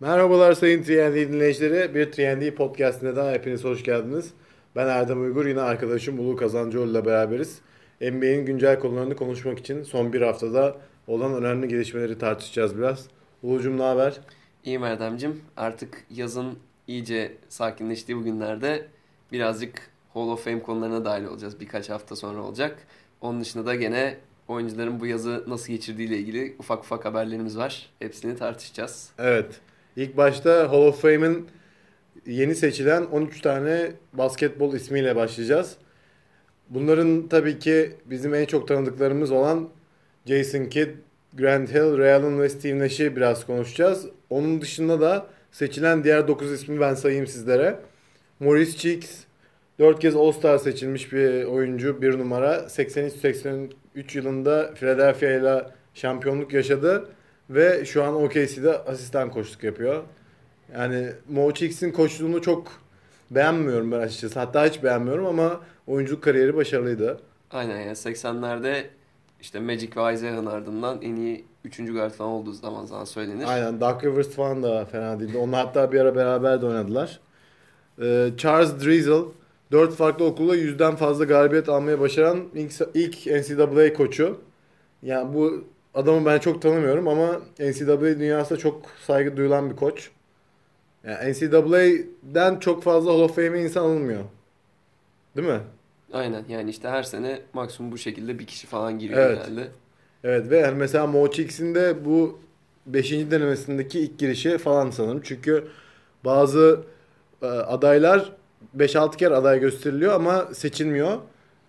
Merhabalar sayın TND dinleyicileri. Bir TND podcastine daha hepiniz hoş geldiniz. Ben Erdem Uygur, yine arkadaşım Ulu Kazancıoğlu ile beraberiz. NBA'in güncel konularını konuşmak için son bir haftada olan önemli gelişmeleri tartışacağız biraz. Ulucum ne haber? İyiyim Erdem'cim. Artık yazın iyice sakinleştiği bu günlerde birazcık Hall of Fame konularına dahil olacağız. Birkaç hafta sonra olacak. Onun dışında da gene oyuncuların bu yazı nasıl geçirdiği ile ilgili ufak ufak haberlerimiz var. Hepsini tartışacağız. Evet. İlk başta Hall of Fame'in yeni seçilen 13 tane basketbol ismiyle başlayacağız. Bunların tabii ki bizim en çok tanıdıklarımız olan Jason Kidd, Grant Hill, Ray Allen ve Steve Nash'i biraz konuşacağız. Onun dışında da seçilen diğer 9 ismi ben sayayım sizlere. Maurice Cheeks, 4 kez All-Star seçilmiş bir oyuncu, bir numara. 83-83 yılında Philadelphia ile şampiyonluk yaşadı. Ve şu an OKC'de asistan koçluk yapıyor. Yani Mo Cheeks'in koçluğunu çok beğenmiyorum ben açıkçası. Hatta hiç beğenmiyorum ama oyunculuk kariyeri başarılıydı. Aynen yani 80'lerde işte Magic ve Isaiah'ın ardından en iyi 3. guard falan olduğu zaman zaman söylenir. Aynen Doug Rivers falan da fena değildi. Onlar hatta bir ara beraber de oynadılar. Ee, Charles Drizzle 4 farklı okulda yüzden fazla galibiyet almaya başaran ilk, ilk NCAA koçu. Yani bu adamı ben çok tanımıyorum ama NCAA dünyasında çok saygı duyulan bir koç. Yani NCAA'den çok fazla Hall of Fame'e insan alınmıyor. Değil mi? Aynen yani işte her sene maksimum bu şekilde bir kişi falan giriyor Evet. genelde. Evet ve yani mesela Mo Cheeks'in de bu 5. denemesindeki ilk girişi falan sanırım. Çünkü bazı e, adaylar 5-6 kere aday gösteriliyor ama seçilmiyor.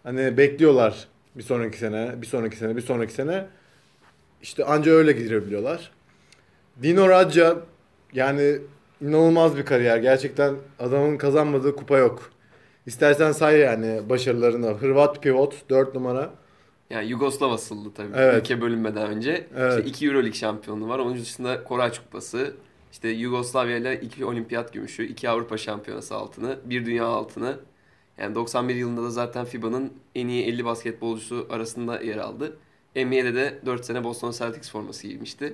Hani bekliyorlar bir sonraki sene, bir sonraki sene, bir sonraki sene. İşte anca öyle girebiliyorlar. Dino Radja yani inanılmaz bir kariyer. Gerçekten adamın kazanmadığı kupa yok. İstersen say yani başarılarını. Hırvat pivot 4 numara. Yani Yugoslav asıllı tabii. Evet. Ülke bölünmeden önce. Evet. İşte iki Euroleague şampiyonluğu var. Onun dışında Koraç Kupası. İşte Yugoslavya ile iki olimpiyat gümüşü, iki Avrupa şampiyonası altını, bir dünya altını. Yani 91 yılında da zaten FIBA'nın en iyi 50 basketbolcusu arasında yer aldı. NBA'de de 4 sene Boston Celtics forması giymişti.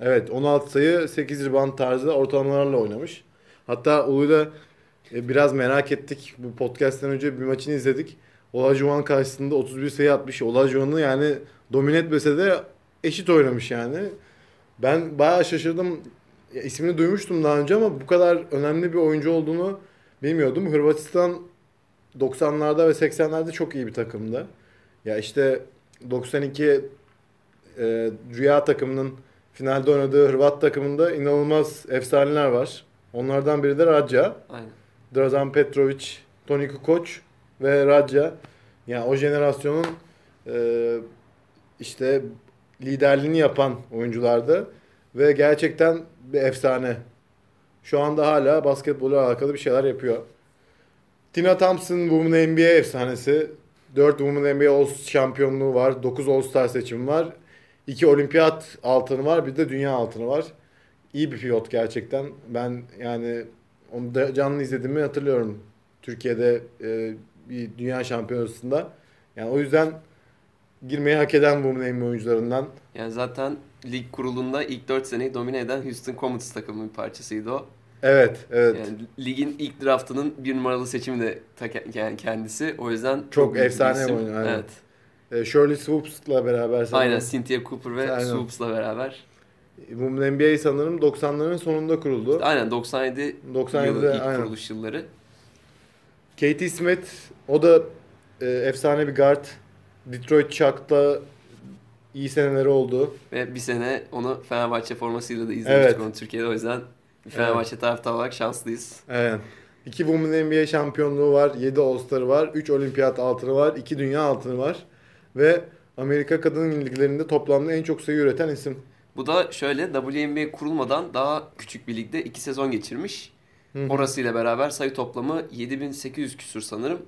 Evet 16 sayı 8 rebound tarzı ortalamalarla oynamış. Hatta Ulu'yla e, biraz merak ettik. Bu podcast'ten önce bir maçını izledik. Olajuwon karşısında 31 sayı atmış. Olajuwon'u yani domine etmese de eşit oynamış yani. Ben bayağı şaşırdım. Ya, ismini duymuştum daha önce ama bu kadar önemli bir oyuncu olduğunu bilmiyordum. Hırvatistan 90'larda ve 80'lerde çok iyi bir takımdı. Ya işte 92 e, Rüya takımının finalde oynadığı Hırvat takımında inanılmaz efsaneler var. Onlardan biri de Radja. Aynen. Drazen Petrovic, Toni Kukoc ve Radja. Yani o jenerasyonun e, işte liderliğini yapan oyunculardı. Ve gerçekten bir efsane. Şu anda hala basketbolla alakalı bir şeyler yapıyor. Tina Thompson Women NBA efsanesi. 4 Women NBA All şampiyonluğu var. 9 All Star seçimi var. 2 olimpiyat altını var. Bir de dünya altını var. İyi bir pivot gerçekten. Ben yani onu da canlı izlediğimi hatırlıyorum. Türkiye'de e, bir dünya şampiyonasında. Yani o yüzden girmeyi hak eden Women NBA oyuncularından. Yani zaten lig kurulunda ilk 4 seneyi domine eden Houston Comets takımının bir parçasıydı o. Evet, evet. Yani ligin ilk draftının bir numaralı seçimi de ta- kendisi. O yüzden Çok bir efsane bir oyuncu, aynen. Evet. E, Shirley Swoops'la beraber sanırım. Aynen Cynthia Cooper ve Aynen. Swoops'la beraber. Women NBA sanırım 90'ların sonunda kuruldu. Aynen 97 97'de, yılı ilk aynen. kuruluş yılları. Katie Smith o da e, efsane bir guard. Detroit Chuck'ta iyi seneleri oldu. Ve bir sene onu Fenerbahçe formasıyla da izlemiştik Evet. onu Türkiye'de. O yüzden bir Fenerbahçe taraftarı olarak şanslıyız. Evet. İki Women NBA şampiyonluğu var. 7 All-Star'ı var. 3 olimpiyat altını var. 2 dünya altını var. Ve Amerika Kadın Liglerinde toplamda en çok sayı üreten isim. Bu da şöyle WNBA kurulmadan daha küçük bir ligde 2 sezon geçirmiş. Orasıyla beraber sayı toplamı 7800 küsür sanırım.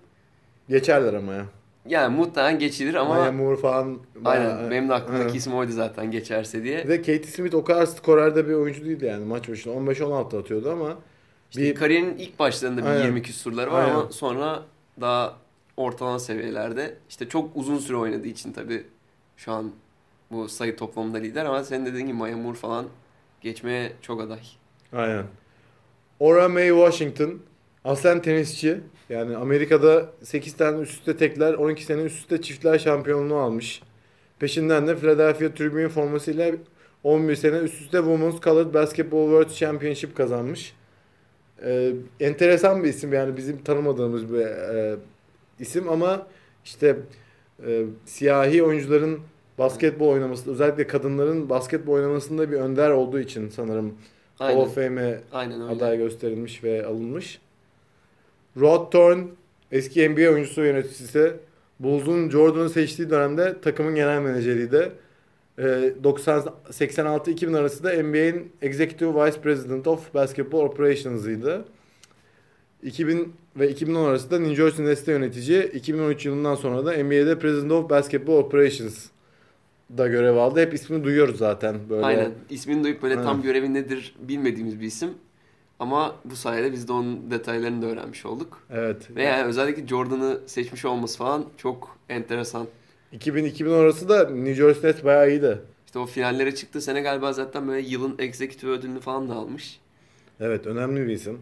Geçerler ama ya. Yani muhtemelen geçilir ama Maya Moore falan. bayağı- aynen benim de aklımdaki isim oydu zaten geçerse diye. Bir de Katie Smith o kadar skorerde bir oyuncu değildi yani maç başına. 15-16 atıyordu ama İşte bir kariyerinin ilk başlarında bir Aynen. 20 küsurları var Aynen. ama sonra daha ortalama seviyelerde. İşte çok uzun süre oynadığı için tabii şu an bu sayı toplamında lider ama senin dediğin gibi Maya Moore falan geçmeye çok aday. Aynen. Ora May Washington. Aslen tenisçi. Yani Amerika'da 8 tane üst üste tekler, 12 sene üst üste çiftler şampiyonluğu almış. Peşinden de Philadelphia Tribune formasıyla 11 sene üst üste Women's Colored Basketball World Championship kazanmış. Ee, enteresan bir isim yani bizim tanımadığımız bir e, isim ama işte e, siyahi oyuncuların basketbol oynaması, özellikle kadınların basketbol oynamasında bir önder olduğu için sanırım Hall Aynen. of Fame'e aday gösterilmiş ve alınmış. Rod Thorn eski NBA oyuncusu yöneticisi. Bulls'un Jordan'ı seçtiği dönemde takımın genel menajeriydi. Ee, 90 86-2000 arası da NBA'in Executive Vice President of Basketball Operations'ıydı. 2000 ve 2010 arası da New Jersey Nets'te yönetici. 2013 yılından sonra da NBA'de President of Basketball Operations da görev aldı. Hep ismini duyuyoruz zaten böyle. Aynen. İsmini duyup böyle tam Aynen. görevi nedir bilmediğimiz bir isim. Ama bu sayede biz de onun detaylarını da öğrenmiş olduk. Evet. Ve yani özellikle Jordan'ı seçmiş olması falan çok enteresan. 2000-2010 arası da New Jersey Nets bayağı iyiydi. İşte o finallere çıktığı sene galiba zaten böyle yılın executive ödülünü falan da almış. Evet önemli bir isim.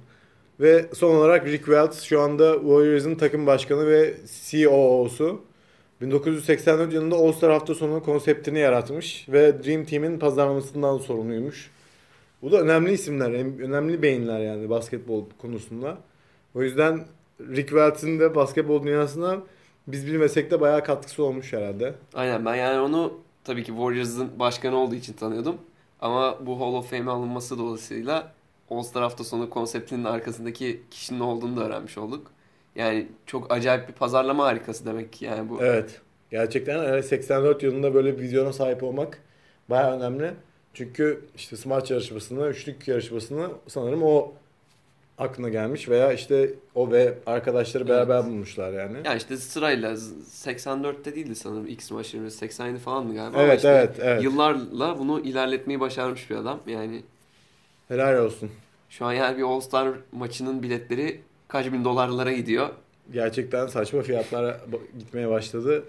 Ve son olarak Rick Welts şu anda Warriors'ın takım başkanı ve COO'su. 1984 yılında All-Star hafta sonu konseptini yaratmış ve Dream Team'in pazarlamasından sorumluymuş. Bu da önemli isimler, önemli beyinler yani basketbol konusunda. O yüzden Rick Welts'in de basketbol dünyasına biz bilmesek de bayağı katkısı olmuş herhalde. Aynen ben yani onu tabii ki Warriors'ın başkanı olduğu için tanıyordum. Ama bu Hall of Fame'e alınması dolayısıyla All-Star hafta sonu konseptinin arkasındaki kişinin olduğunu da öğrenmiş olduk. Yani çok acayip bir pazarlama harikası demek ki yani bu. Evet. Gerçekten evet, 84 yılında böyle bir vizyona sahip olmak bayağı önemli. Çünkü işte smaç yarışmasını, üçlük yarışmasını sanırım o aklına gelmiş veya işte o ve arkadaşları beraber bulmuşlar yani. Ya işte sırayla z- 84'te değildi sanırım X maçları 87 falandı galiba. Ama Evet, işte evet, evet. Yıllarla bunu ilerletmeyi başarmış bir adam. Yani Helal olsun. şu an yani bir All-Star maçının biletleri kaç bin dolarlara gidiyor. Gerçekten saçma fiyatlara gitmeye başladı.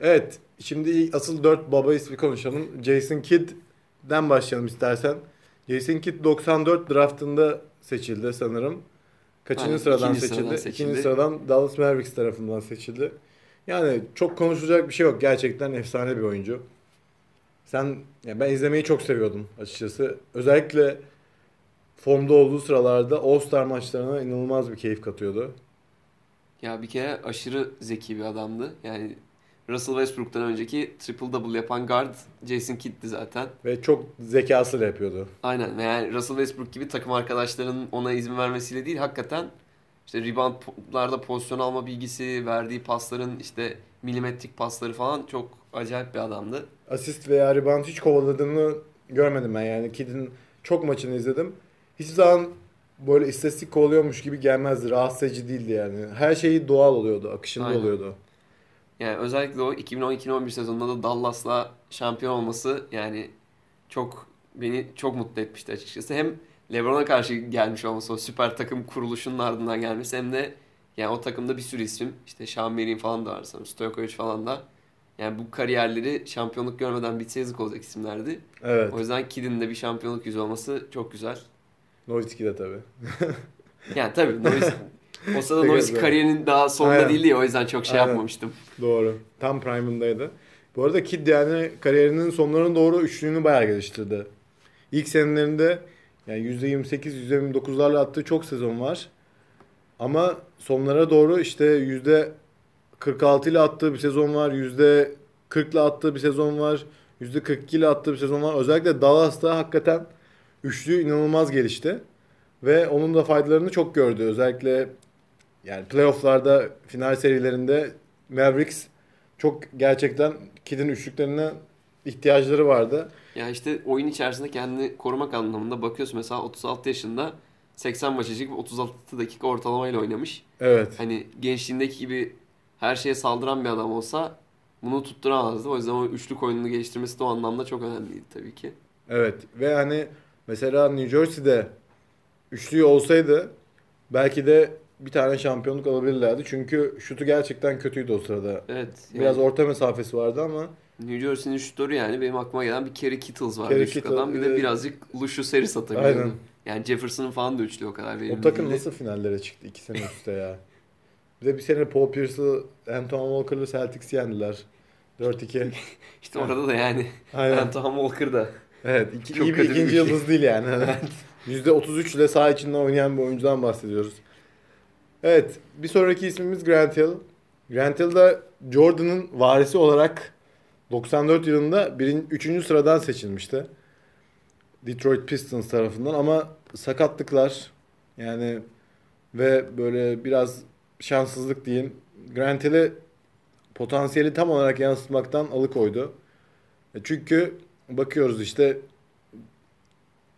Evet, şimdi asıl 4 baba ismi konuşalım. Jason Kidd'den başlayalım istersen. Jason Kidd 94 draftında seçildi sanırım. Kaçıncı Aynen, sıradan ikinci seçildi? sıradan seçildi. İkinci sıradan Dallas Mavericks tarafından seçildi. Yani çok konuşulacak bir şey yok. Gerçekten efsane bir oyuncu. Sen, ya ben izlemeyi çok seviyordum açıkçası. Özellikle formda olduğu sıralarda All-Star maçlarına inanılmaz bir keyif katıyordu. Ya bir kere aşırı zeki bir adamdı. Yani Russell Westbrook'tan önceki triple double yapan guard Jason Kidd'ti zaten. Ve çok zekasıyla yapıyordu. Aynen yani Russell Westbrook gibi takım arkadaşlarının ona izin vermesiyle değil hakikaten işte reboundlarda pozisyon alma bilgisi, verdiği pasların işte milimetrik pasları falan çok acayip bir adamdı. Asist veya rebound hiç kovaladığını görmedim ben yani. Kid'in çok maçını izledim. Hiçbir zaman böyle istatistik kovalıyormuş gibi gelmezdi. Rahatsız edici değildi yani. Her şeyi doğal oluyordu, akışında Aynen. oluyordu. Yani özellikle o 2010-2011 sezonunda da Dallas'la şampiyon olması yani çok beni çok mutlu etmişti açıkçası. Hem LeBron'a karşı gelmiş olması o süper takım kuruluşunun ardından gelmesi hem de yani o takımda bir sürü isim işte Sean Marion falan da var sanırım Stojkovic falan da yani bu kariyerleri şampiyonluk görmeden bitse yazık olacak isimlerdi. Evet. O yüzden Kidd'in de bir şampiyonluk yüzü olması çok güzel. Nowitzki de tabii. Yani tabii Nowitzki, o sırada evet. kariyerinin daha sonunda Aynen. değildi ya o yüzden çok şey Aynen. yapmamıştım. Doğru. Tam prime'ındaydı. Bu arada Kid yani kariyerinin sonlarına doğru üçlüğünü bayağı geliştirdi. İlk senelerinde yani %28, %29'larla attığı çok sezon var. Ama sonlara doğru işte %46 ile attığı bir sezon var. %40 ile attığı bir sezon var. %42 ile attığı bir sezon var. Özellikle Dallas'ta hakikaten üçlü inanılmaz gelişti. Ve onun da faydalarını çok gördü. Özellikle yani playofflarda, final serilerinde Mavericks çok gerçekten Kid'in üçlüklerine ihtiyacları vardı. Ya işte oyun içerisinde kendini korumak anlamında bakıyorsun mesela 36 yaşında 80 maça çıkıp 36 dakika ortalamayla oynamış. Evet. Hani gençliğindeki gibi her şeye saldıran bir adam olsa bunu tutturamazdı. O yüzden o üçlük oyununu geliştirmesi de o anlamda çok önemliydi tabii ki. Evet. Ve hani mesela New Jersey'de üçlüğü olsaydı belki de bir tane şampiyonluk alabilirlerdi. Çünkü şutu gerçekten kötüydü o sırada. Evet. Yani Biraz orta mesafesi vardı ama New Jersey'nin şutörü yani benim aklıma gelen bir Kerry Kittles vardı Kerry Kittle. Bir de evet. birazcık Lucius Harris atabiliyordu. Yani Jefferson'ın falan da üçlü o kadar verimli O takım değildi. nasıl finallere çıktı iki sene üstte ya? Bir de bir sene Paul Pierce'ı, Antoine Walker'lı Celtics yendiler. 4-2. İşte orada da yani Aynen. Antoine Walker da Evet. Iki, iyi bir kötü bir ikinci şey. yıldız değil yani. %33 ile saha içinde oynayan bir oyuncudan bahsediyoruz. Evet. Bir sonraki ismimiz Grant Hill. Grant Hill da Jordan'ın varisi olarak 94 yılında 3. sıradan seçilmişti. Detroit Pistons tarafından ama sakatlıklar yani ve böyle biraz şanssızlık diyeyim. Grant Hill'i potansiyeli tam olarak yansıtmaktan alıkoydu. E Çünkü bakıyoruz işte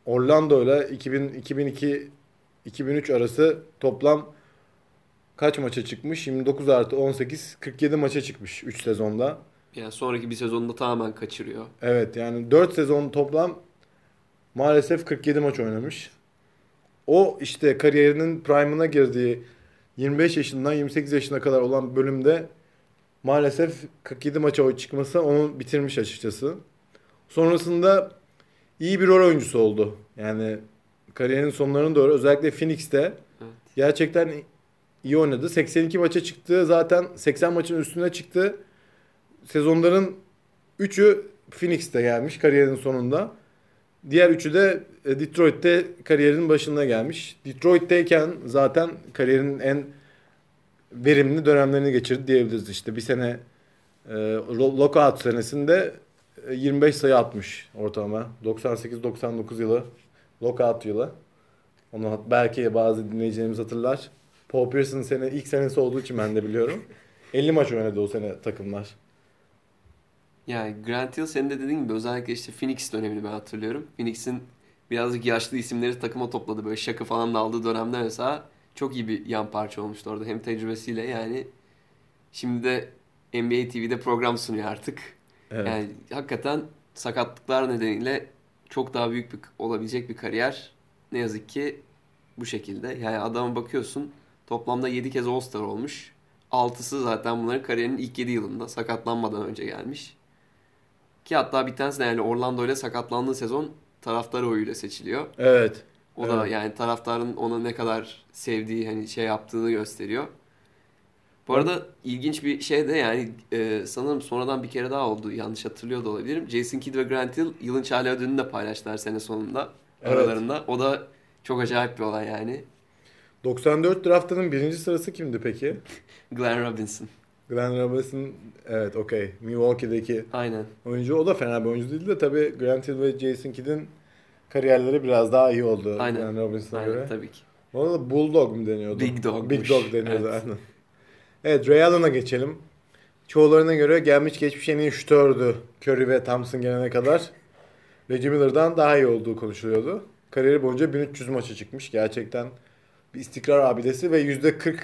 Orlando ile 2000, 2002 2003 arası toplam kaç maça çıkmış? 29 artı 18 47 maça çıkmış 3 sezonda. yani sonraki bir sezonda tamamen kaçırıyor. Evet yani 4 sezon toplam maalesef 47 maç oynamış. O işte kariyerinin prime'ına girdiği 25 yaşından 28 yaşına kadar olan bölümde maalesef 47 maça çıkması onu bitirmiş açıkçası. Sonrasında iyi bir rol oyuncusu oldu. Yani kariyerinin sonlarına doğru özellikle Phoenix'te Evet. gerçekten iyi oynadı. 82 maça çıktı. Zaten 80 maçın üstüne çıktı. Sezonların 3'ü Phoenix'te gelmiş kariyerinin sonunda. Diğer üçü de e, Detroit'te kariyerinin başında gelmiş. Detroit'teyken zaten kariyerinin en verimli dönemlerini geçirdi diyebiliriz işte. Bir sene e, lo- lockout senesinde e, 25 sayı atmış ortalama. 98-99 yılı lockout yılı. Onu belki bazı dinleyicilerimiz hatırlar. Paul Pierce'ın sene ilk senesi olduğu için ben de biliyorum. 50 maç oynadı o sene takımlar. Yani Grant Hill senin de dediğin gibi özellikle işte Phoenix dönemini ben hatırlıyorum. Phoenix'in birazcık yaşlı isimleri takıma topladı. Böyle şakı falan da aldığı dönemde mesela çok iyi bir yan parça olmuştu orada. Hem tecrübesiyle yani şimdi de NBA TV'de program sunuyor artık. Evet. Yani hakikaten sakatlıklar nedeniyle çok daha büyük bir, olabilecek bir kariyer. Ne yazık ki bu şekilde. Yani adama bakıyorsun toplamda 7 kez All-Star olmuş. 6'sı zaten bunların kariyerinin ilk 7 yılında sakatlanmadan önce gelmiş. Ki hatta bir tanesi de yani Orlando ile sakatlandığı sezon taraftar oyuyla seçiliyor. Evet. O da Evet. yani taraftarın ona ne kadar sevdiği hani şey yaptığını gösteriyor. Bu arada ilginç bir şey de yani e, sanırım sonradan bir kere daha oldu. Yanlış hatırlıyor da olabilirim. Jason Kidd ve Grant Hill yılın Charlie ödülünü de paylaştılar sene sonunda Evet. aralarında. O da çok acayip bir olay yani. 94 draftının birinci sırası kimdi peki? Glenn Robinson. Glenn Robinson evet okey. Milwaukee'deki Aynen. oyuncu. O da fena bir oyuncu değildi de tabii Grant Hill ve Jason Kidd'in kariyerleri biraz daha iyi oldu Aynen. Glenn Robinson'a Aynen göre. tabii ki. Bu arada Bulldog mu deniyordu? Big Dog'muş. Big Dog deniyordu Evet. aynen. Evet Ray Allen'a geçelim. Çoğularına göre gelmiş geçmiş en iyi şutördü Curry ve Thompson gelene kadar. Reggie Miller'dan daha iyi olduğu konuşuluyordu. Kariyeri boyunca 1300 maça çıkmış. Gerçekten bir istikrar abidesi ve %40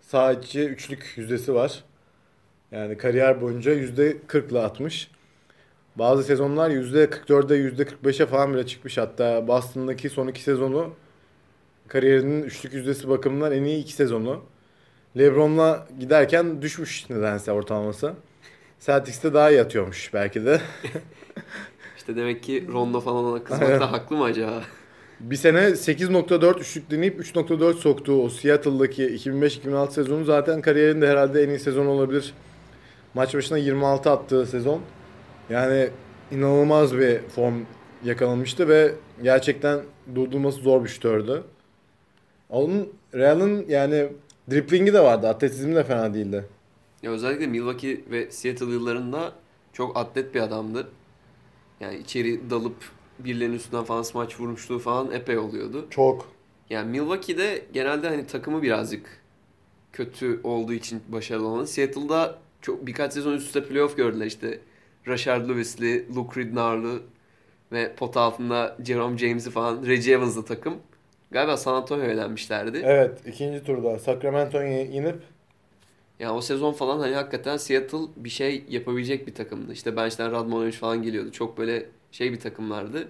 saha içi üçlük yüzdesi var. Yani kariyer boyunca %40 ile atmış. Bazı sezonlar %44'e %45'e falan bile çıkmış. Hatta Boston'daki son iki sezonu kariyerinin üçlük yüzdesi bakımından en iyi iki sezonu. LeBron'la giderken düşmüş nedense ortalaması. Celtics'te daha iyi atıyormuş belki de. İşte demek ki Rondo falan ona kızmakta haklı mı acaba? Bir sene 8.4 üçlük deneyip 3.4 soktuğu o Seattle'daki 2005-2006 sezonu zaten kariyerinde herhalde en iyi sezon olabilir. Maç başına 26 attığı sezon. Yani inanılmaz bir form yakalamıştı ve gerçekten durdurması zor bir şutördü. Onun Real'ın yani driplingi de vardı. Atletizmi de fena değildi. Ya özellikle Milwaukee ve Seattle yıllarında çok atlet bir adamdı. Yani içeri dalıp birilerinin üstünden falan smaç vurmuşluğu falan epey oluyordu. Çok. Yani Milwaukee'de genelde hani takımı birazcık kötü olduğu için başarılı olan. Seattle'da çok birkaç sezon üst üste playoff gördüler işte. Rashard Lewis'li, Luke Ridnour'lu ve pot altında Jerome James'i falan Reggie Evans'lı takım. Galiba San Antonio'ya elenmişlerdi. Evet ikinci turda Sacramento'ya inip Yani o sezon falan hani hakikaten Seattle bir şey yapabilecek bir takımdı. İşte bench'ten Radmanovic falan geliyordu. Çok böyle şey bir takımlardı.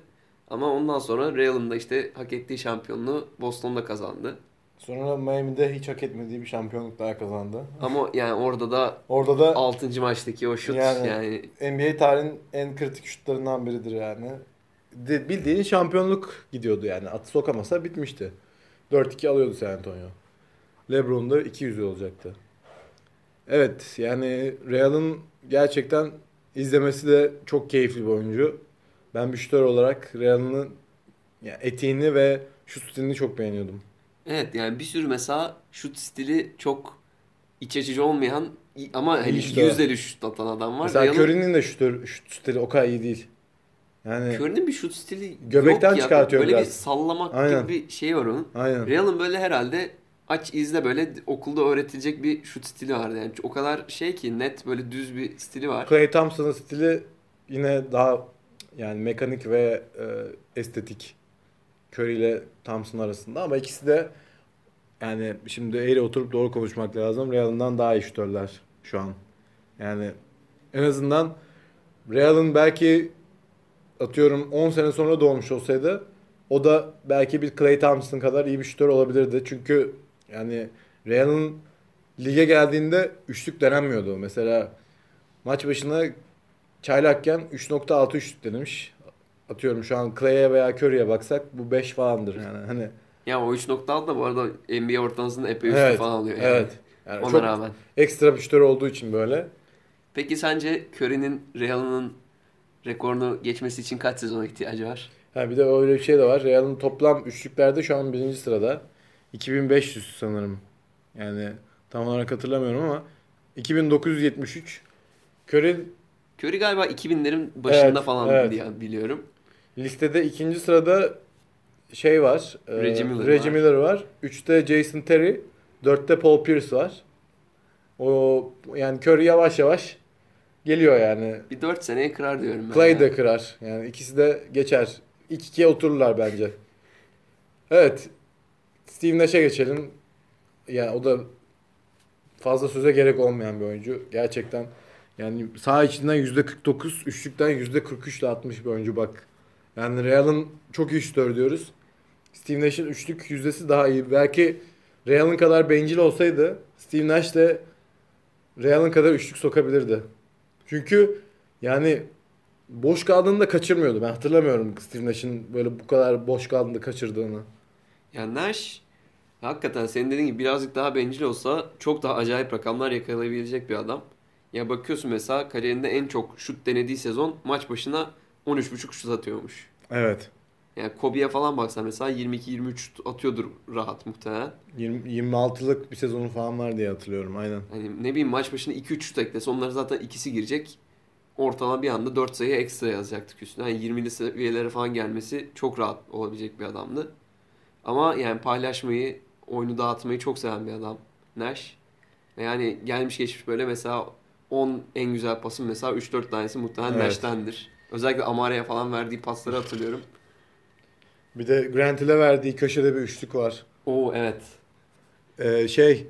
Ama ondan sonra Real'ın da işte hak ettiği şampiyonluğu Boston'da kazandı. sonra Miami'de hiç hak etmediği bir şampiyonluk daha kazandı. Ama yani orada da Orada da 6. maçtaki o şut Yani- yani, NBA tarihinin en kritik şutlarından biridir yani. de- bildiğin şampiyonluk gidiyordu yani. Atı sokamasa bitmişti. 4-2 alıyordu San Antonio. LeBron da 200 olacaktı. Evet yani Real'ın gerçekten izlemesi de çok keyifli bir oyuncu. Ben şutör olarak Real'ın ya etiğini ve şut stilini çok beğeniyordum. Evet yani bir sürü mesela şut stili çok iç açıcı olmayan ama hani İyi şut, yüzdeli şut atan adam var. Mesela Real'ın- Curry'nin de şutör, şut stili o kadar iyi değil. Yani Curry'nin bir şut stili Göbekten yok ya. çıkartıyor Böyle biraz. bir sallamak Aynen. gibi bir şey var onun. aynen. Real'ın böyle herhalde aç izle böyle okulda öğretilecek bir şut stili vardı. Yani o kadar şey ki net böyle düz bir stili var. Clay Thompson'ın stili yine daha yani mekanik ve e, estetik. Curry ile Thompson arasında ama ikisi de yani şimdi eğri oturup doğru konuşmak lazım. Real'ından daha iyi şutörler şu an. Yani en azından Real'ın belki atıyorum 10 sene sonra doğmuş olsaydı o da belki bir Clay Thompson kadar iyi bir şutör olabilirdi. Çünkü yani Real'ın lige geldiğinde üçlük denenmiyordu. Mesela maç başına çaylakken 3.6 üçlük denemiş. Atıyorum şu an Clay'e veya Curry'e baksak bu 5 falandır yani. Hani Ya o 3.6 da bu arada NBA ortalamasında epey üstü evet. falan alıyor yani. Evet. Yani Ona rağmen. ekstra bir olduğu için böyle. Peki sence Curry'nin Real'ın rekorunu geçmesi için kaç sezona ihtiyacı var? Ha bir de öyle bir şey de var. Real'ın toplam üçlüklerde şu an birinci sırada. 2500 sanırım. Yani tam olarak hatırlamıyorum ama 2973. Curry Curry galiba 2000'lerin başında Evet, falan evet. diye biliyorum. listede ikinci sırada şey var. e, Reggie Miller Reggie var. Miller var. Üçte Jason Terry. Dörtte Paul Pierce var. O yani Curry yavaş yavaş geliyor yani. Bir 4 seneye kırar diyorum ben. Clay ya. de kırar. Yani ikisi de geçer. İlk ikiye otururlar bence. Evet. Steve Nash'e geçelim. Yani o da fazla söze gerek olmayan bir oyuncu. Gerçekten yani saha içinden %49, üçlükten %43 ile atmış bir oyuncu bak. Yani Real'ın çok iyi şutör diyoruz. Steve Nash'in üçlük yüzdesi daha iyi. Belki Real'ın kadar bencil olsaydı Steve Nash de Real'ın kadar üçlük sokabilirdi. Çünkü yani boş kaldığında da kaçırmıyordu. Ben hatırlamıyorum Steve Nash'in böyle bu kadar boş kaldığında kaçırdığını. Yani Nash hakikaten senin dediğin gibi birazcık daha bencil olsa çok daha acayip rakamlar yakalayabilecek bir adam. Ya bakıyorsun mesela kariyerinde en çok şut denediği sezon maç başına 13.5 şut atıyormuş. Evet. Yani Kobe'ye falan baksan mesela 22-23 şut atıyordur rahat muhtemelen. 20, 26'lık bir sezonu falan var diye hatırlıyorum aynen. Hani ne bileyim maç başına 2-3 şut eklese onları zaten ikisi girecek. Ortalama bir anda 4 sayı ekstra yazacaktık üstüne. Yani 20'li seviyelere falan gelmesi çok rahat olabilecek bir adamdı. Ama yani paylaşmayı, oyunu dağıtmayı çok seven bir adam Nash. Yani gelmiş geçmiş böyle mesela 10 en güzel pasın mesela 3-4 tanesi muhtemelen Evet. Nash'tendir. Özellikle Amare'ye falan verdiği pasları hatırlıyorum. Bir de Grant ile verdiği köşede bir üçlük var. Oo evet. Ee, şey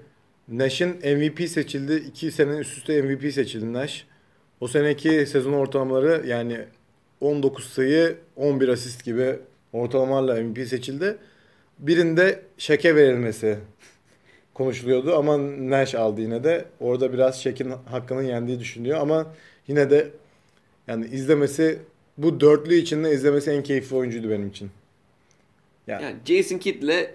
Nash'in MVP seçildi. 2 sene üst üste MVP seçildi Nash. O seneki sezon ortalamaları yani 19 sayı 11 asist gibi ortalamalarla MVP seçildi. Birinde şeke verilmesi konuşuluyordu ama Nash aldı yine de. Orada biraz şekin hakkının yendiği düşünülüyor ama yine de yani izlemesi bu dörtlü içinde izlemesi en keyifli oyuncuydu benim için. Yani, Yani Jason Kidd'le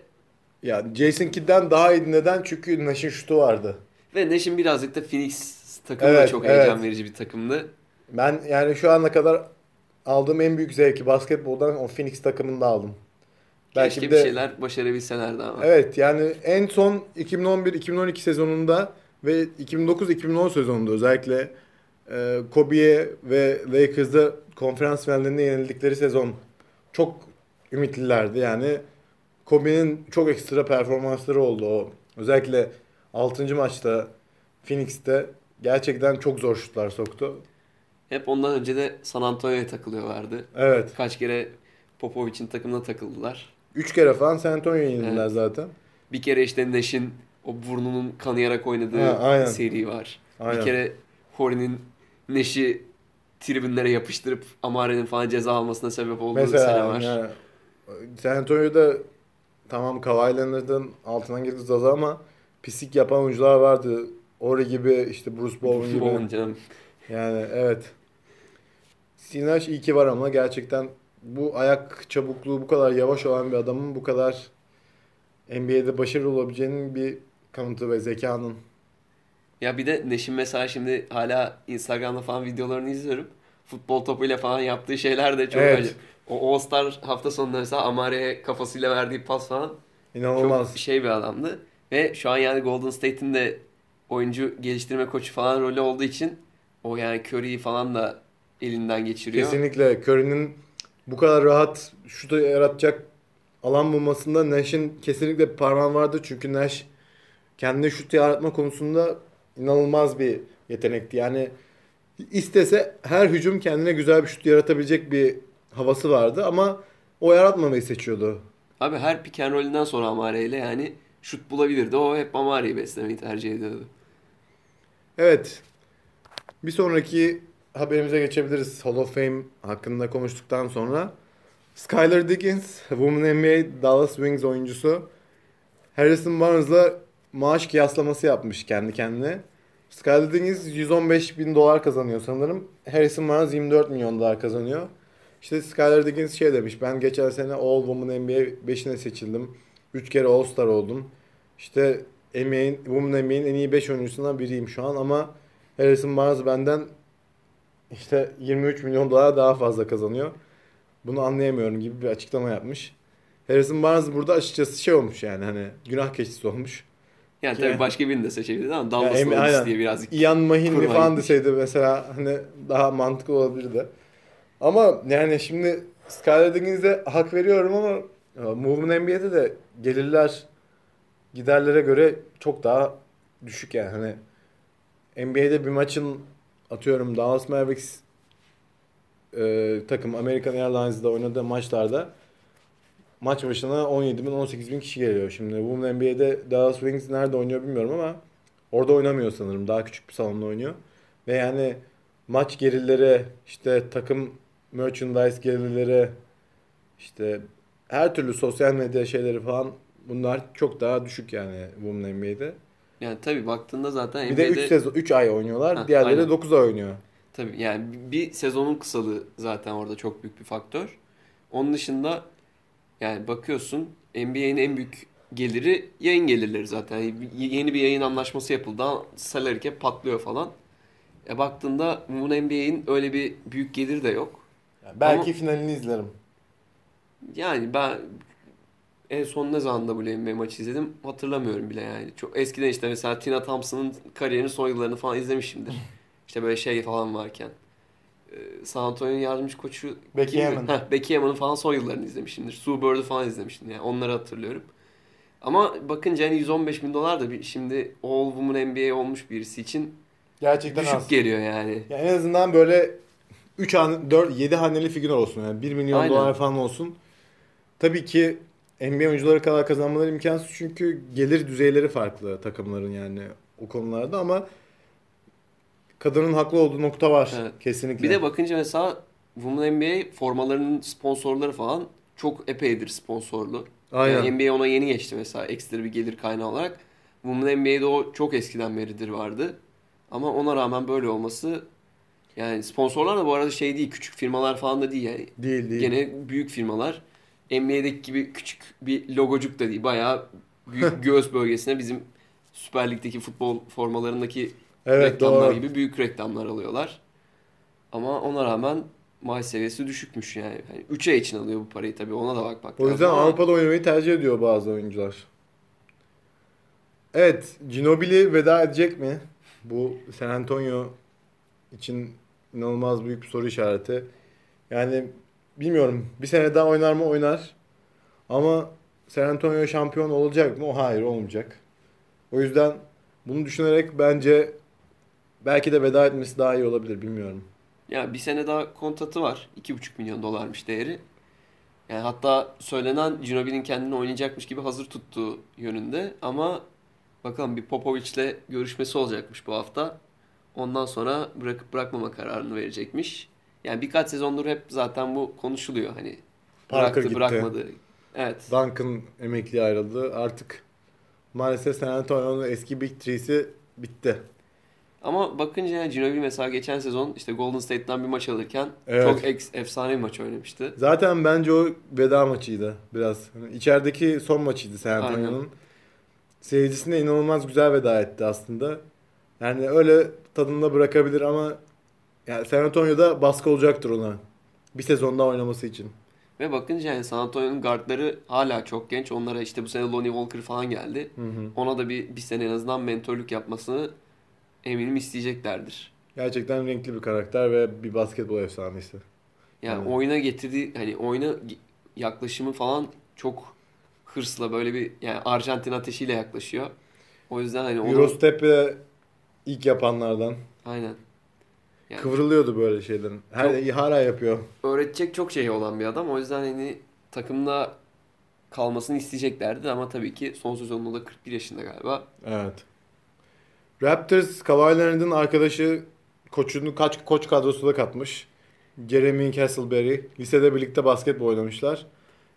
ya Jason Kidd'den daha iyi neden? Çünkü Nash'in şutu vardı. ve Nash'in birazcık da Phoenix takımı da Evet, çok evet. heyecan verici bir takımdı. Ben yani şu ana kadar aldığım en büyük zevki basketboldan o Phoenix takımında aldım. Belki Keşke bir bir de şeyler başarabilselerdi ama. evet yani en son 2011-2012 sezonunda ve 2009-2010 sezonunda özellikle e, Kobe'ye ve Lakers'da konferans finallerinde yenildikleri sezon çok ümitlilerdi. Yani Kobe'nin çok ekstra performansları oldu o. Özellikle 6. maçta Phoenix'te gerçekten çok zor şutlar soktu. Hep ondan önce de San Antonio'ya takılıyorlardı. Evet. Kaç kere Popovic'in takımına takıldılar. Üç kere falan San Antonio'ya yenildiler Evet. zaten. Bir kere işte Nash'in o burnunun kanayarak oynadığı Ha, aynen. seri var. Aynen. Bir kere Horry'nin Nash'i tribünlere yapıştırıp Amare'nin falan ceza almasına sebep olduğu sene Mesela var. yani, San Antonio'da tamam Kawhi Leonard'ın altından girdi Zaza ama pislik yapan oyuncular vardı. Ori gibi işte Bruce Bowen gibi. Bowen canım. Yani evet. Nash iyi ki var ama gerçekten bu ayak çabukluğu bu kadar yavaş olan bir adamın bu kadar NBA'de başarılı olabileceğinin bir kanıtı ve zekanın. Ya bir de Neş'in mesela şimdi hala Instagram'da falan videolarını izliyorum. Futbol topuyla falan yaptığı şeyler de çok Evet. acayip. O All-Star hafta sonunda mesela Amare'ye kafasıyla verdiği pas falan İnanılmaz. çok şey bir adamdı. Ve şu an yani Golden State'in de oyuncu geliştirme koçu falan rolü olduğu için o yani Curry'i falan da elinden geçiriyor. Kesinlikle Curry'nin bu kadar rahat şutu yaratacak alan bulmasında Nash'in kesinlikle bir parmağı vardı. Çünkü Nash kendine şut yaratma konusunda inanılmaz bir yetenekti. Yani istese her hücum kendine güzel bir şut yaratabilecek bir havası vardı ama o yaratmamayı seçiyordu. Abi her pick and roll'ünden sonra Amare ile yani şut bulabilirdi. O hep Amare'yi beslemeyi tercih ediyordu. Evet. Bir sonraki haberimize geçebiliriz. Hall of Fame hakkında konuştuktan sonra. Skylar Diggins, Women NBA Dallas Wings oyuncusu. Harrison Barnes'la maaş kıyaslaması yapmış kendi kendine. Skylar Diggins 115 bin dolar kazanıyor sanırım. Harrison Barnes 24 milyon dolar kazanıyor. İşte Skylar Diggins şey demiş. Ben geçen sene All Women NBA 5'ine seçildim. 3 kere All Star oldum. İşte NBA'in, Women NBA'in en iyi 5 oyuncusundan biriyim şu an ama Harrison Barnes benden işte 23 milyon dolar daha fazla kazanıyor. Bunu anlayamıyorum gibi bir açıklama yapmış. Harrison Barnes burada açıkçası şey olmuş yani hani günah keçisi olmuş. Yani Yani- tabii başka birini de seçebilirdi ama Dallas oyuncusu aynen. diye birazcık. Ian Kurban falan deseydi mesela hani daha mantıklı olabilirdi. Ama yani şimdi Skylar Diggins'e hak veriyorum ama e, Movement NBA'de de gelirler giderlere göre çok daha düşük yani. Hani NBA'de bir maçın atıyorum Dallas Mavericks e, takım American Airlines'da oynadığı maçlarda maç başına 17 bin 18 bin kişi geliyor. Şimdi Women NBA'de Dallas Wings nerede oynuyor bilmiyorum ama orada oynamıyor sanırım. Daha küçük bir salonda oynuyor. Ve yani maç gelirleri işte takım merchandise gelirleri işte her türlü sosyal medya şeyleri falan bunlar çok daha düşük yani Women NBA'de. Yani tabii baktığında zaten Bir de 3 NBA'de sezon 3 ay oynuyorlar. Ha, diğerleri aynen. 9 ay oynuyor. tabii yani bir sezonun kısalığı zaten orada çok büyük bir faktör. Onun dışında yani bakıyorsun NBA'nin en büyük geliri yayın gelirleri zaten. Yeni bir yayın anlaşması yapıldı. Salary cap patlıyor falan. E baktığında bu NBA'in öyle bir büyük geliri de yok. Yani belki Ama- finalini izlerim. Yani ben en son ne zaman WNBA maçı izledim hatırlamıyorum bile yani. Çok eskiden işte mesela Tina Thompson'ın kariyerinin son yıllarını falan izlemişimdir. İşte böyle şey falan varken. Ee, San Antonio'nun yardımcı koçu Becky kimdi? Hammon. Heh, Becky Hammon'ın falan son yıllarını izlemişimdir. Sue Bird'ü falan izlemiştim yani onları hatırlıyorum. Ama bakınca hani 115 bin dolar da bir, şimdi All Women NBA olmuş birisi için Gerçekten düşük az. geliyor yani. Yani en azından böyle 3 han 4 7 haneli figür olsun yani 1 milyon Aynen. dolar falan olsun. Tabii ki NBA oyuncuları kadar kazanmaları imkansız çünkü gelir düzeyleri farklı takımların yani o konularda ama kadının haklı olduğu nokta var Evet. kesinlikle. Bir de bakınca mesela Women NBA formalarının sponsorları falan çok epeydir sponsorlu. Aynen. Yani NBA ona yeni geçti mesela ekstra bir gelir kaynağı olarak. Women NBA'de o çok eskiden beridir vardı. Ama ona rağmen böyle olması yani sponsorlar da bu arada şey değil küçük firmalar falan da değil yani. değil değil. Gene büyük firmalar. NBA'deki gibi küçük bir logocuk da değil. Bayağı büyük göğüs bölgesine bizim Süper Lig'deki futbol formalarındaki evet reklamlar doğru. gibi büyük reklamlar alıyorlar. Ama ona rağmen maaş seviyesi düşükmüş yani. yani 3 ay için alıyor bu parayı tabii ona da bakmak O yüzden lazım ama- Avrupa'da oynamayı tercih ediyor bazı oyuncular. Evet, Ginobili veda edecek mi? Bu San Antonio için inanılmaz büyük bir soru işareti. Yani bilmiyorum. Bir sene daha oynar mı? Oynar. Ama San Antonio şampiyon olacak mı? O hayır olmayacak. O yüzden bunu düşünerek bence belki de veda etmesi daha iyi olabilir. Bilmiyorum. Ya bir sene daha kontratı var. 2,5 milyon dolarmış değeri. Yani hatta söylenen Ginobili'nin kendini oynayacakmış gibi hazır tuttuğu yönünde. Ama bakalım bir Popovic'le görüşmesi olacakmış bu hafta. Ondan sonra bırakıp bırakmama kararını verecekmiş. Yani birkaç sezondur hep zaten bu konuşuluyor. Hani Parker bıraktı gitti. bırakmadı. Evet. Duncan emekliye ayrıldı. Artık maalesef San Antonio'nun eski Big Three'si bitti. Ama bakınca yani Ginobili mesela geçen sezon işte Golden State'den bir maç alırken Evet. çok eks- efsane bir maç oynamıştı. Zaten bence o veda maçıydı biraz. Hani içerideki son maçıydı San Antonio'nun. Seyircisine inanılmaz güzel veda etti aslında. Yani öyle tadında bırakabilir ama yani San Antonio'da baskı olacaktır ona. Bir sezonda oynaması için. Ve bakınca yani San Antonio'nun guardları hala çok genç. Onlara işte bu sene Lonnie Walker falan geldi. Hı hı. Ona da bir, bir sene en azından mentorluk yapmasını eminim isteyeceklerdir. Gerçekten renkli bir karakter ve bir basketbol efsanesi. Yani Evet. oyuna getirdiği hani oyuna yaklaşımı falan çok hırsla böyle bir yani Arjantin ateşiyle yaklaşıyor. O yüzden hani onu Eurostep'e ilk yapanlardan. aynen. Yani Kıvrılıyordu böyle şeylerin. Her, hala yapıyor. öğretecek çok şey olan bir adam. O yüzden hani takımda kalmasını isteyeceklerdi ama tabii ki son sezonunda da 41 yaşında galiba. Evet. Raptors Kawhi Leonard'ın arkadaşı koçunu kaç koç kadrosuna katmış. Jeremy Castleberry. Lisede birlikte basketbol oynamışlar.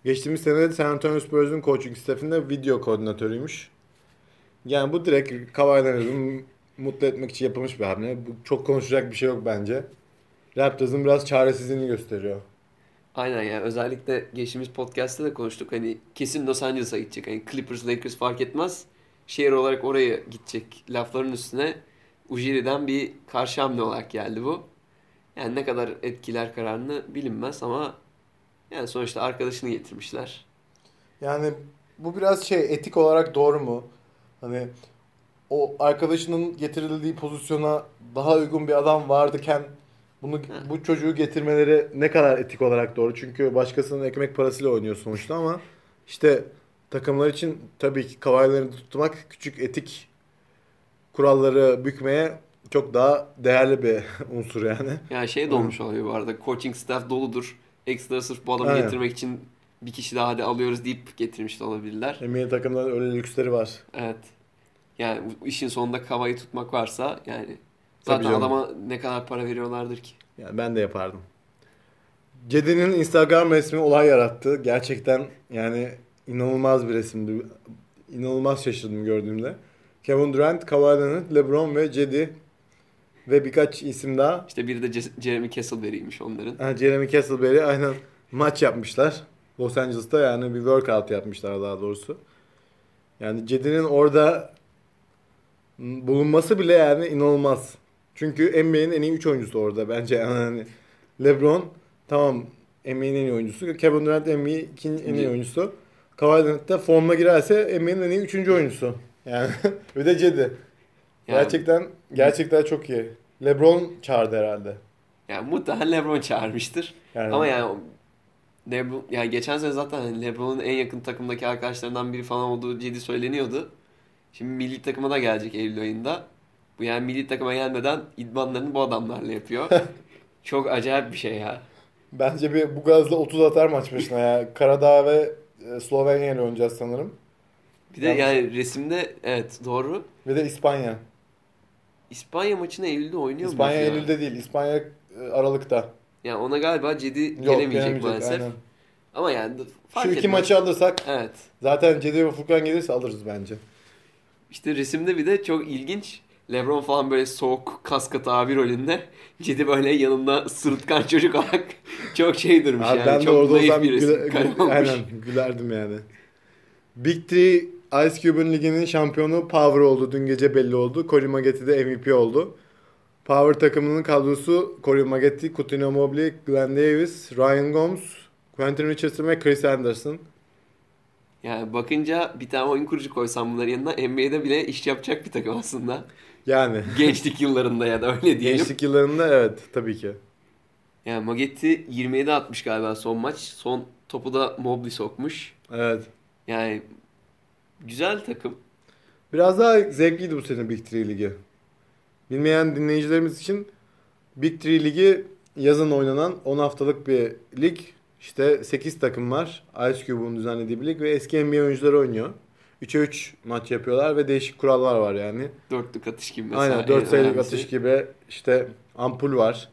Geçtiğimiz sene San Antonio Spurs'un coaching staffinde video koordinatörüymüş. Yani bu direkt Kawhi Leonard'ı mutlu etmek için yapılmış bir hamle. Bu çok konuşacak bir şey yok bence. Raptors'ın biraz çaresizliğini gösteriyor. Aynen yani özellikle geçtiğimiz podcast'te de konuştuk. Hani kesin Los Angeles'a gidecek. Hani Clippers, Lakers fark etmez. Şehir olarak oraya gidecek lafların üstüne Ujiri'den bir karşı hamle olarak geldi bu. Yani ne kadar etkiler kararını bilinmez ama yani sonuçta arkadaşını getirmişler. Yani bu biraz şey etik olarak doğru mu? Hani o arkadaşının getirildiği pozisyona daha uygun bir adam vardıken bunu bu çocuğu getirmeleri ne kadar etik olarak doğru? Çünkü başkasının ekmek parasıyla oynuyor sonuçta ama işte takımlar için tabii ki kavaylarını tutmak küçük etik kuralları bükmeye çok daha değerli bir unsur yani. Yani şey de olmuş oluyor bu arada. Coaching staff doludur. Ekstra sırf bu adamı Aynen. getirmek için bir kişi daha hadi alıyoruz deyip getirmiş de olabilirler. NBA takımların öyle lüksleri var. Evet. Yani işin sonunda kavayı tutmak varsa yani zaten adama ne kadar para veriyorlardır ki. Yani ben de yapardım. Cedi'nin Instagram resmi olay yarattı. Gerçekten yani inanılmaz bir resimdi. İnanılmaz şaşırdım gördüğümde. Kevin Durant, Kawhi Leonard, LeBron ve Cedi ve birkaç isim daha. İşte biri de Jeremy Castleberry'ymiş onların. Ha, Jeremy Castleberry aynen maç yapmışlar. Los Angeles'ta yani bir workout yapmışlar daha doğrusu. Yani Cedi'nin orada bulunması bile yani inanılmaz. Çünkü NBA'nin en iyi 3 oyuncusu orada bence. Yani LeBron tamam NBA'nin en iyi oyuncusu. Kevin Durant NBA'nin ikinci en iyi oyuncusu. Kawhi Leonard da formuna girerse NBA'nin en iyi 3. oyuncusu. Yani bir de Cedi. Yani, Gerçekten gerçekten çok iyi. LeBron çağırdı herhalde. yani muhtemelen LeBron çağırmıştır. Yani Ama yani LeBron yani geçen sene zaten hani LeBron'un en yakın takımdaki arkadaşlarından biri falan olduğu ciddi söyleniyordu. Şimdi milli takıma da gelecek Eylül ayında. Bu yani milli takıma gelmeden idmanlarını bu adamlarla yapıyor. Çok acayip bir şey ya. Bence bir bu gazla 30 atar maç başına ya. Karadağ ve e, Slovenya ile oynayacağız sanırım. Bir de Yalnız- yani resimde evet doğru. Ve de İspanya. İspanya maçını Eylül'de oynuyor İspanya muyuz ya? Eylül'de değil. İspanya e, Aralık'ta. Yani ona galiba Cedi Yok gelemeyecek, gelemeyecek, maalesef. aynen. Ama yani fark Şu iki etmez. maçı alırsak Evet. zaten Cedi ve Furkan gelirse alırız bence. İşte resimde bir de çok ilginç. LeBron falan böyle soğuk kaskat abi rolünde. Cedi böyle yanında sırıtkan çocuk olarak çok şey durmuş Abi yani. ben de çok orada naif olsam bir resim. güle- güle- aynen gülerdim yani. Big Three Ice Cube'un liginin şampiyonu Power oldu. Dün gece belli oldu. Cory Maggette de MVP oldu. Power takımının kadrosu Cory Maggette, Coutinho Mobley, Glenn Davis, Ryan Gomes, Quentin Richardson ve Chris Anderson. Yani bakınca bir tane oyun kurucu koysam bunların yanına NBA'de bile iş yapacak bir takım aslında. Yani Gençlik yıllarında ya da öyle diyelim. gençlik yıllarında evet tabii ki. Yani Magetti 27 atmış galiba son maç. Son topu da Mobley sokmuş. Evet. Yani güzel takım. Biraz daha zevkliydi bu sene Big Three Ligi. Bilmeyen dinleyicilerimiz için Big Three Ligi yazın oynanan 10 haftalık bir lig. İşte 8 takım var. Ice Cube'un düzenlediği bir lig ve eski NBA oyuncuları oynuyor. 3'e 3 maç yapıyorlar ve değişik kurallar var yani. Dörtlük atış gibi mesela. Aynen en 4 sayılık atış gibi işte ampul var.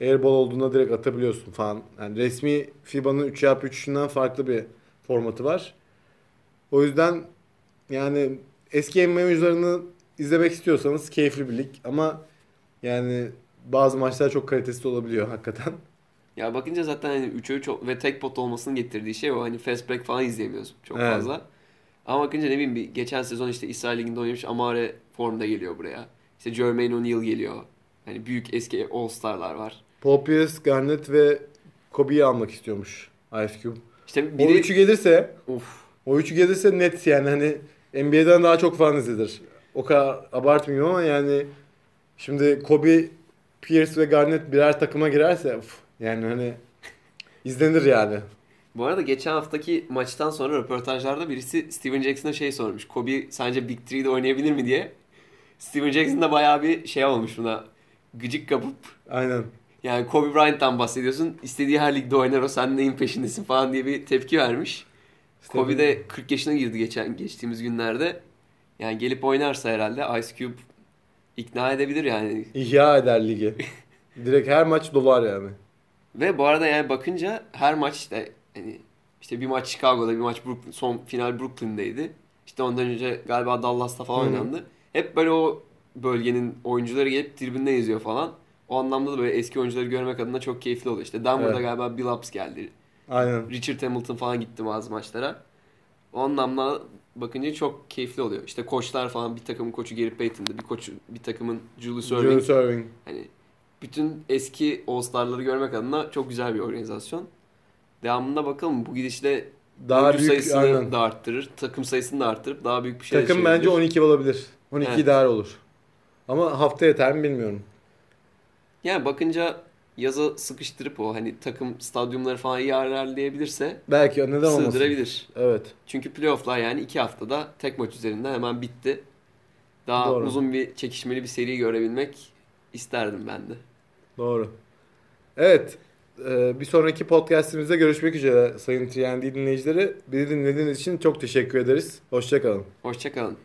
Airball olduğunda direkt atabiliyorsun falan. Yani resmi FIBA'nın 3x3'ünden farklı bir formatı var. O yüzden yani eski NBA oyuncularını izlemek istiyorsanız keyifli bir lig ama yani bazı maçlar çok kalitesiz olabiliyor hakikaten. Ya bakınca zaten hani 3'e 3 ve tek pot olmasının getirdiği şey o. Hani fast break falan izleyemiyoruz çok Evet. fazla. Ama bakınca ne bileyim bir geçen sezon işte İsrail Ligi'nde oynamış Amare formda geliyor buraya. İşte Jermaine O'Neal geliyor. Hani büyük eski All-Star'lar var. Pierce, Garnett ve Kobe'yi almak istiyormuş Ice Cube. İşte O biri... üçü gelirse, Of. o üçü gelirse net yani hani NBA'den daha çok fan izlenir. O kadar abartmıyorum ama yani şimdi Kobe, Pierce ve Garnett birer takıma girerse uf, yani hani izlenir yani. Bu arada geçen haftaki maçtan sonra röportajlarda birisi Steven Jackson'a şey sormuş. Kobe sence Big Three'de oynayabilir mi diye. Steven Jackson da bayağı bir şey olmuş buna. Gıcık kapıp Aynen. yani Kobe Bryant'tan bahsediyorsun. İstediği her ligde oynar o sen neyin peşindesin falan diye bir tepki vermiş. Kobe de 40 yaşına girdi geçen geçtiğimiz günlerde. Yani gelip oynarsa herhalde Ice Cube ikna edebilir yani. İhya eder ligi. Direkt her maç dolar yani. Ve bu arada yani bakınca her maç işte hani işte bir maç Chicago'da bir maç Brooklyn, son final Brooklyn'deydi. İşte ondan önce galiba Dallas'ta falan Hı hı. oynandı. Hep böyle o bölgenin oyuncuları gelip tribünden izliyor falan. O anlamda da böyle eski oyuncuları görmek adına çok keyifli oluyor. İşte Denver'da Evet. galiba Bill Ups geldi. Aynen. Richard Hamilton falan gitti bazı maçlara. O anlamda bakınca çok keyifli oluyor. İşte koçlar falan bir takımın koçu Gary Payton'dı. Bir koçu bir takımın Julius Erving. Julius Erving. Hani bütün eski All-Star'ları görmek adına çok güzel bir organizasyon. Devamında bakalım bu gidişle Daha büyük sayısını aynen. da arttırır, takım sayısını da arttırıp daha büyük bir şey Takım bence 12 olabilir. 12 Evet. ideal olur. Ama hafta yeter mi bilmiyorum. Yani bakınca yaza sıkıştırıp o hani takım stadyumları falan iyi ayarlayabilirse Belki neden olmasın. sığdırabilir. Evet. Çünkü playoff'lar yani iki haftada tek maç üzerinden hemen bitti. Daha Doğru. uzun bir çekişmeli bir seri görebilmek isterdim ben de. Doğru. Evet. e, Bir sonraki podcastimizde görüşmek üzere sayın TND dinleyicileri. Bizi dinlediğiniz için çok teşekkür ederiz. Hoşçakalın. Hoşçakalın.